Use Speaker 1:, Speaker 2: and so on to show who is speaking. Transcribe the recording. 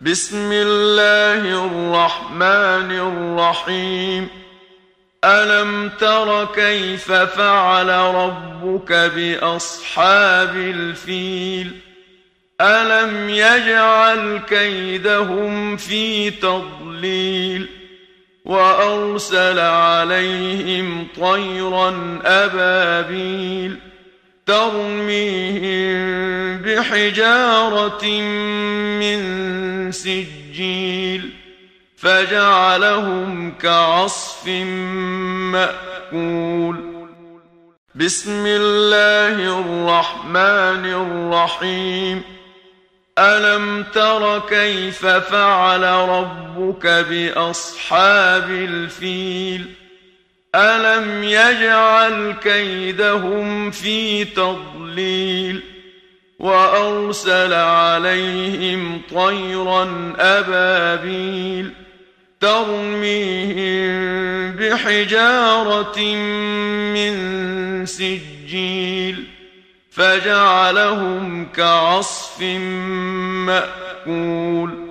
Speaker 1: بسم الله الرحمن الرحيم. ألم تر كيف فعل ربك بأصحاب الفيل؟ ألم يجعل كيدهم في تضليل؟ وأرسل عليهم طيرا أبابيل ترميهم بحجارة من سجيل فجعلهم كعصف مأكول. بسم الله الرحمن الرحيم. ألم تر كيف فعل ربك بأصحاب الفيل؟ ألم يجعل كيدهم في تضليل؟ وأرسل عليهم طيرا أبابيل ترميهم بحجارة من سجيل فجعلهم كعصف مأكول